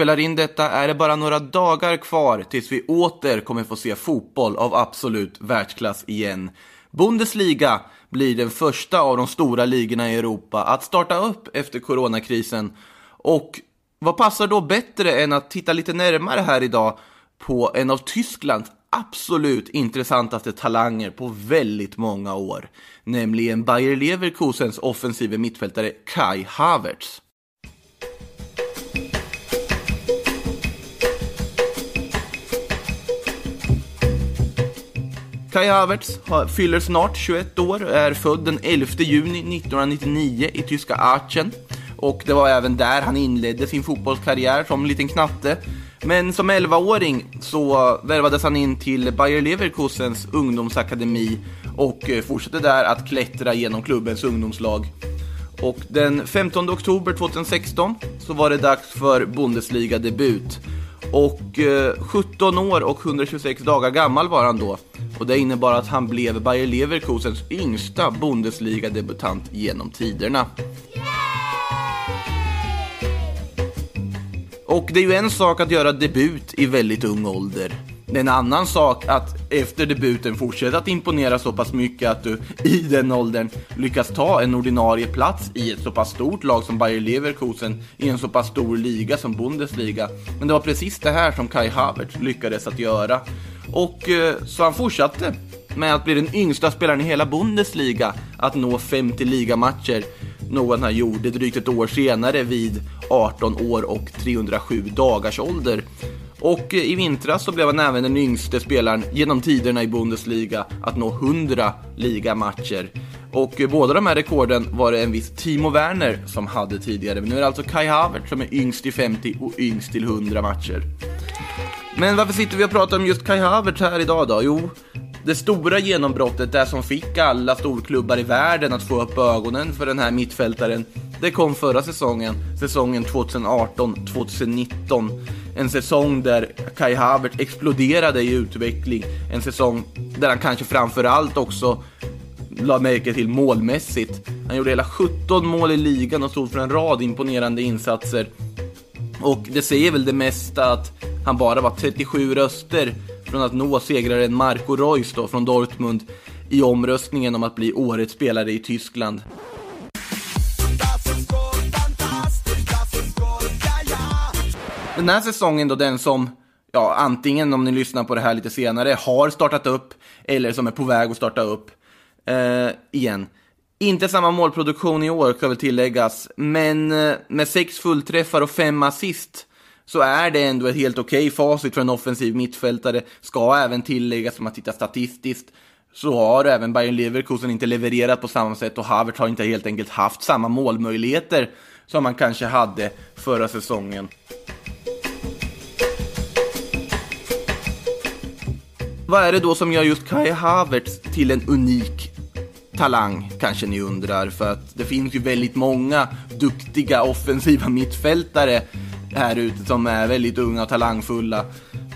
spelar in detta är det bara några dagar kvar tills vi åter kommer få se fotboll av absolut världsklass igen. Bundesliga blir den första av de stora ligorna i Europa att starta upp efter coronakrisen. Och vad passar då bättre än att titta lite närmare här idag på en av Tysklands absolut intressantaste talanger på väldigt många år, nämligen Bayer Leverkusens offensive mittfältare Kai Havertz. Kai Havertz fyller snart 21 år och är född den 11 juni 1999 i tyska Aachen. Och det var även där han inledde sin fotbollskarriär som liten knatte. Men som 11-åring så värvades han in till Bayer Leverkusens ungdomsakademi och eh, fortsatte där att klättra genom klubbens ungdomslag. Och den 15 oktober 2016 så var det dags för Bundesliga-debut. Och eh, 17 år och 126 dagar gammal var han då. Och det innebar att han blev Bayer Leverkusens yngsta Bundesliga-debutant genom tiderna. Och det är ju en sak att göra debut i väldigt ung ålder. Det är en annan sak att efter debuten fortsätta att imponera så pass mycket att du i den åldern lyckas ta en ordinarie plats i ett så pass stort lag som Bayer Leverkusen i en så pass stor liga som Bundesliga. Men det var precis det här som Kai Havertz lyckades att göra. Och eh, så han fortsatte med att bli den yngsta spelaren i hela Bundesliga att nå 50 ligamatcher något han gjorde drygt ett år senare vid 18 år och 307 dagars ålder. Och eh, i vintras så blev han även den yngste spelaren genom tiderna i Bundesliga att nå 100 ligamatcher. Och eh, båda de här rekorden var det en viss Timo Werner som hade tidigare. Men nu är det alltså Kai Havertz som är yngst i 50 och yngst till 100 matcher. Men varför sitter vi och pratar om just Kai Havertz här idag då? Jo, det stora genombrottet, det som fick alla storklubbar i världen att få upp ögonen för den här mittfältaren, det kom förra säsongen, säsongen 2018-2019. En säsong där Kai Havertz exploderade i utveckling, en säsong där han kanske framförallt också la märke till målmässigt. Han gjorde hela 17 mål i ligan och stod för en rad imponerande insatser. Och det säger väl det mesta att han bara var 37 röster från att nå segraren Marco Reus då, från Dortmund i omröstningen om att bli årets spelare i Tyskland. Den här säsongen då, den som, ja, antingen om ni lyssnar på det här lite senare, har startat upp eller som är på väg att starta upp eh, igen. Inte samma målproduktion i år, ska väl tilläggas, men eh, med sex fullträffar och fem assist så är det ändå ett helt okej okay facit för en offensiv mittfältare. Ska även tilläggas, om man tittar statistiskt, så har även Bayern Leverkusen inte levererat på samma sätt och Havertz har inte helt enkelt haft samma målmöjligheter som man kanske hade förra säsongen. Vad är det då som gör just Kai Havertz till en unik talang, kanske ni undrar, för att det finns ju väldigt många duktiga offensiva mittfältare här ute som är väldigt unga och talangfulla.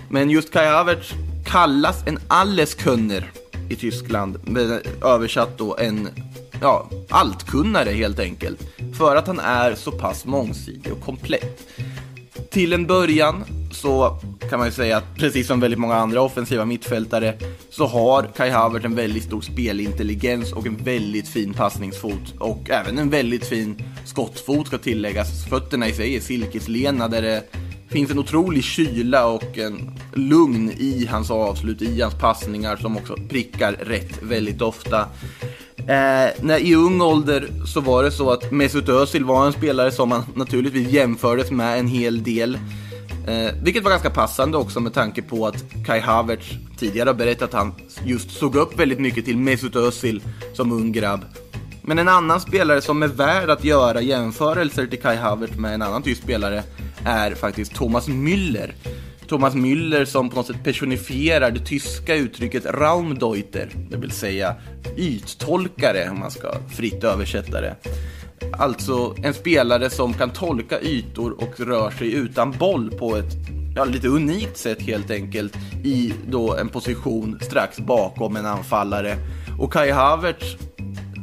Men just Kai Havertz kallas en Alleskönner i Tyskland, översatt då en ja, alltkunnare helt enkelt. För att han är så pass mångsidig och komplett. Till en början så kan man ju säga att precis som väldigt många andra offensiva mittfältare så har Kai Havertz en väldigt stor spelintelligens och en väldigt fin passningsfot och även en väldigt fin skottfot ska tilläggas. Fötterna i sig är silkeslena där det finns en otrolig kyla och en lugn i hans avslut, i hans passningar som också prickar rätt väldigt ofta. Eh, när, I ung ålder så var det så att Mesut Özil var en spelare som man naturligtvis jämfördes med en hel del. Eh, vilket var ganska passande också med tanke på att Kai Havertz tidigare har berättat att han just såg upp väldigt mycket till Mesut Özil som ung grabb. Men en annan spelare som är värd att göra jämförelser till Kai Havertz med en annan tysk spelare är faktiskt Thomas Müller. Thomas Müller som på något sätt personifierar det tyska uttrycket Raumdeuter, det vill säga yttolkare om man ska fritt översätta det. Alltså en spelare som kan tolka ytor och rör sig utan boll på ett ja, lite unikt sätt helt enkelt i då en position strax bakom en anfallare. Och Kai Havertz,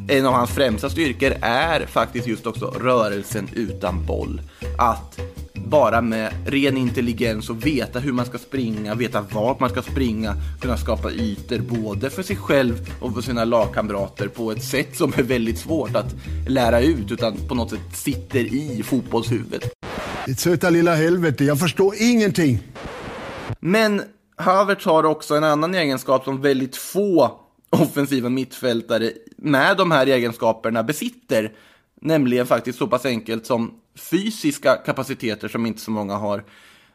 en av hans främsta styrkor är faktiskt just också rörelsen utan boll. Att bara med ren intelligens och veta hur man ska springa, veta vart man ska springa, kunna skapa ytor både för sig själv och för sina lagkamrater på ett sätt som är väldigt svårt att lära ut utan på något sätt sitter i fotbollshuvudet. Ditt söta lilla helvete, jag förstår ingenting. Men Havertz har också en annan egenskap som väldigt få offensiva mittfältare med de här egenskaperna besitter. Nämligen faktiskt så pass enkelt som fysiska kapaciteter som inte så många har.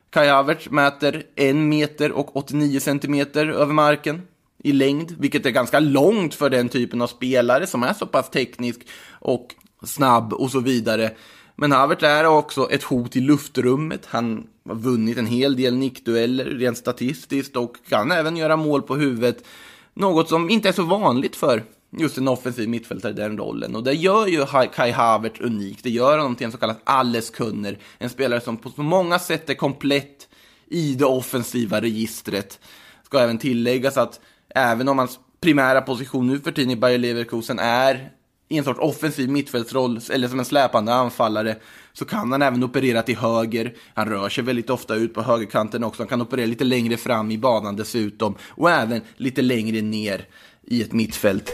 Kai Havertz mäter 1 meter och 89 centimeter över marken i längd, vilket är ganska långt för den typen av spelare som är så pass teknisk och snabb och så vidare. Men Havertz är också ett hot i luftrummet. Han har vunnit en hel del nickdueller rent statistiskt och kan även göra mål på huvudet. Något som inte är så vanligt för just en offensiv mittfältare i den rollen. Och det gör ju Kai Havertz unik. Det gör honom till en så kallad alleskunner. En spelare som på så många sätt är komplett i det offensiva registret. Ska även tilläggas att även om hans primära position nu för tiden i Bayer Leverkusen är i en sorts offensiv mittfältsroll eller som en släpande anfallare så kan han även operera till höger. Han rör sig väldigt ofta ut på högerkanten också. Han kan operera lite längre fram i banan dessutom och även lite längre ner i ett mittfält.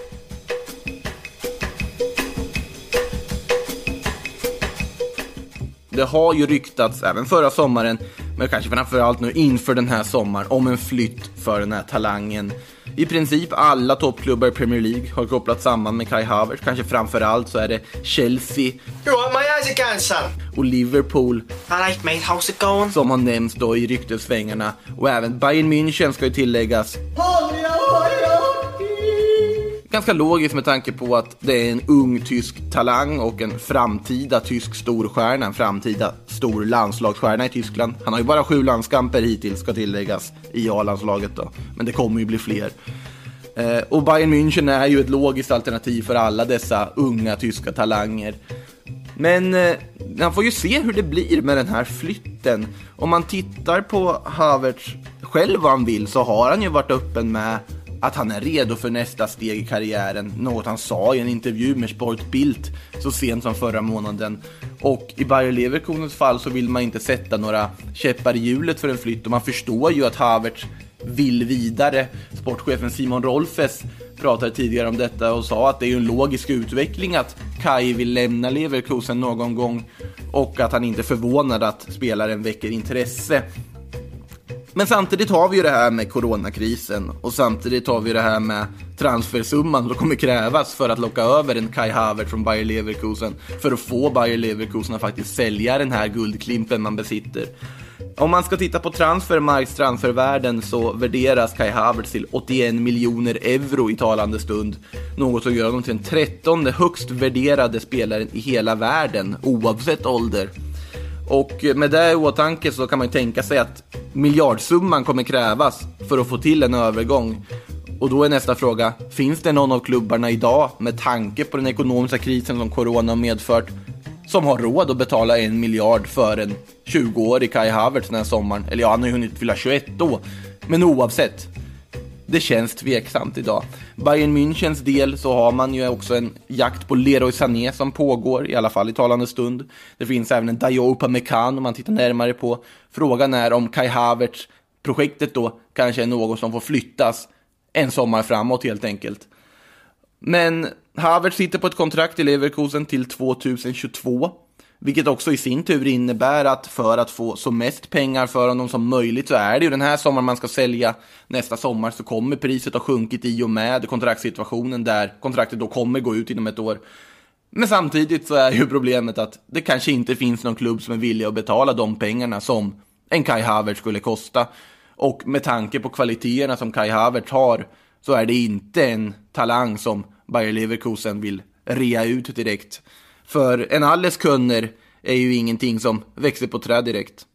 Det har ju ryktats även förra sommaren, men kanske framförallt nu inför den här sommaren, om en flytt för den här talangen. I princip alla toppklubbar i Premier League har kopplats samman med Kai Havertz. Kanske framförallt så är det Chelsea och Liverpool som har nämnts då i ryktessvängarna. Och även Bayern München ska ju tilläggas ganska logiskt med tanke på att det är en ung tysk talang och en framtida tysk storstjärna, en framtida stor landslagsstjärna i Tyskland. Han har ju bara sju landskamper hittills, ska tilläggas, i A-landslaget då. Men det kommer ju bli fler. Eh, och Bayern München är ju ett logiskt alternativ för alla dessa unga tyska talanger. Men eh, man får ju se hur det blir med den här flytten. Om man tittar på Havertz själv vad han vill så har han ju varit öppen med att han är redo för nästa steg i karriären, något han sa i en intervju med Sportbild så sent som förra månaden. Och i Bayer Leverkusens fall så vill man inte sätta några käppar i hjulet för en flytt och man förstår ju att Havertz vill vidare. Sportchefen Simon Rolfes pratade tidigare om detta och sa att det är en logisk utveckling att Kai vill lämna Leverkusen någon gång och att han inte är förvånad att spelaren väcker intresse. Men samtidigt har vi ju det här med coronakrisen och samtidigt har vi det här med transfersumman som kommer krävas för att locka över en Kai Havertz från Bayer Leverkusen för att få Bayer Leverkusen att faktiskt sälja den här guldklimpen man besitter. Om man ska titta på transfermarks transfervärden så värderas Kai Havertz till 81 miljoner euro i talande stund. Något som gör honom till den trettonde högst värderade spelaren i hela världen oavsett ålder. Och med det i åtanke så kan man ju tänka sig att miljardsumman kommer krävas för att få till en övergång. Och då är nästa fråga, finns det någon av klubbarna idag med tanke på den ekonomiska krisen som corona har medfört som har råd att betala en miljard för en 20-årig Kai Havertz den här sommaren? Eller ja, han har ju hunnit fylla 21 då. Men oavsett, det känns tveksamt idag. Bayern Münchens del så har man ju också en jakt på Leroy Sané som pågår, i alla fall i talande stund. Det finns även en Dayopa Mekan om man tittar närmare på. Frågan är om Kai Havertz, projektet då, kanske är något som får flyttas en sommar framåt helt enkelt. Men Havertz sitter på ett kontrakt i Leverkusen till 2022. Vilket också i sin tur innebär att för att få så mest pengar för honom som möjligt så är det ju den här sommaren man ska sälja. Nästa sommar så kommer priset ha sjunkit i och med kontraktssituationen där kontraktet då kommer gå ut inom ett år. Men samtidigt så är ju problemet att det kanske inte finns någon klubb som är villig att betala de pengarna som en Kai Havertz skulle kosta. Och med tanke på kvaliteterna som Kai Havertz har så är det inte en talang som Bayer Leverkusen vill rea ut direkt. För en alles kunder är ju ingenting som växer på träd direkt.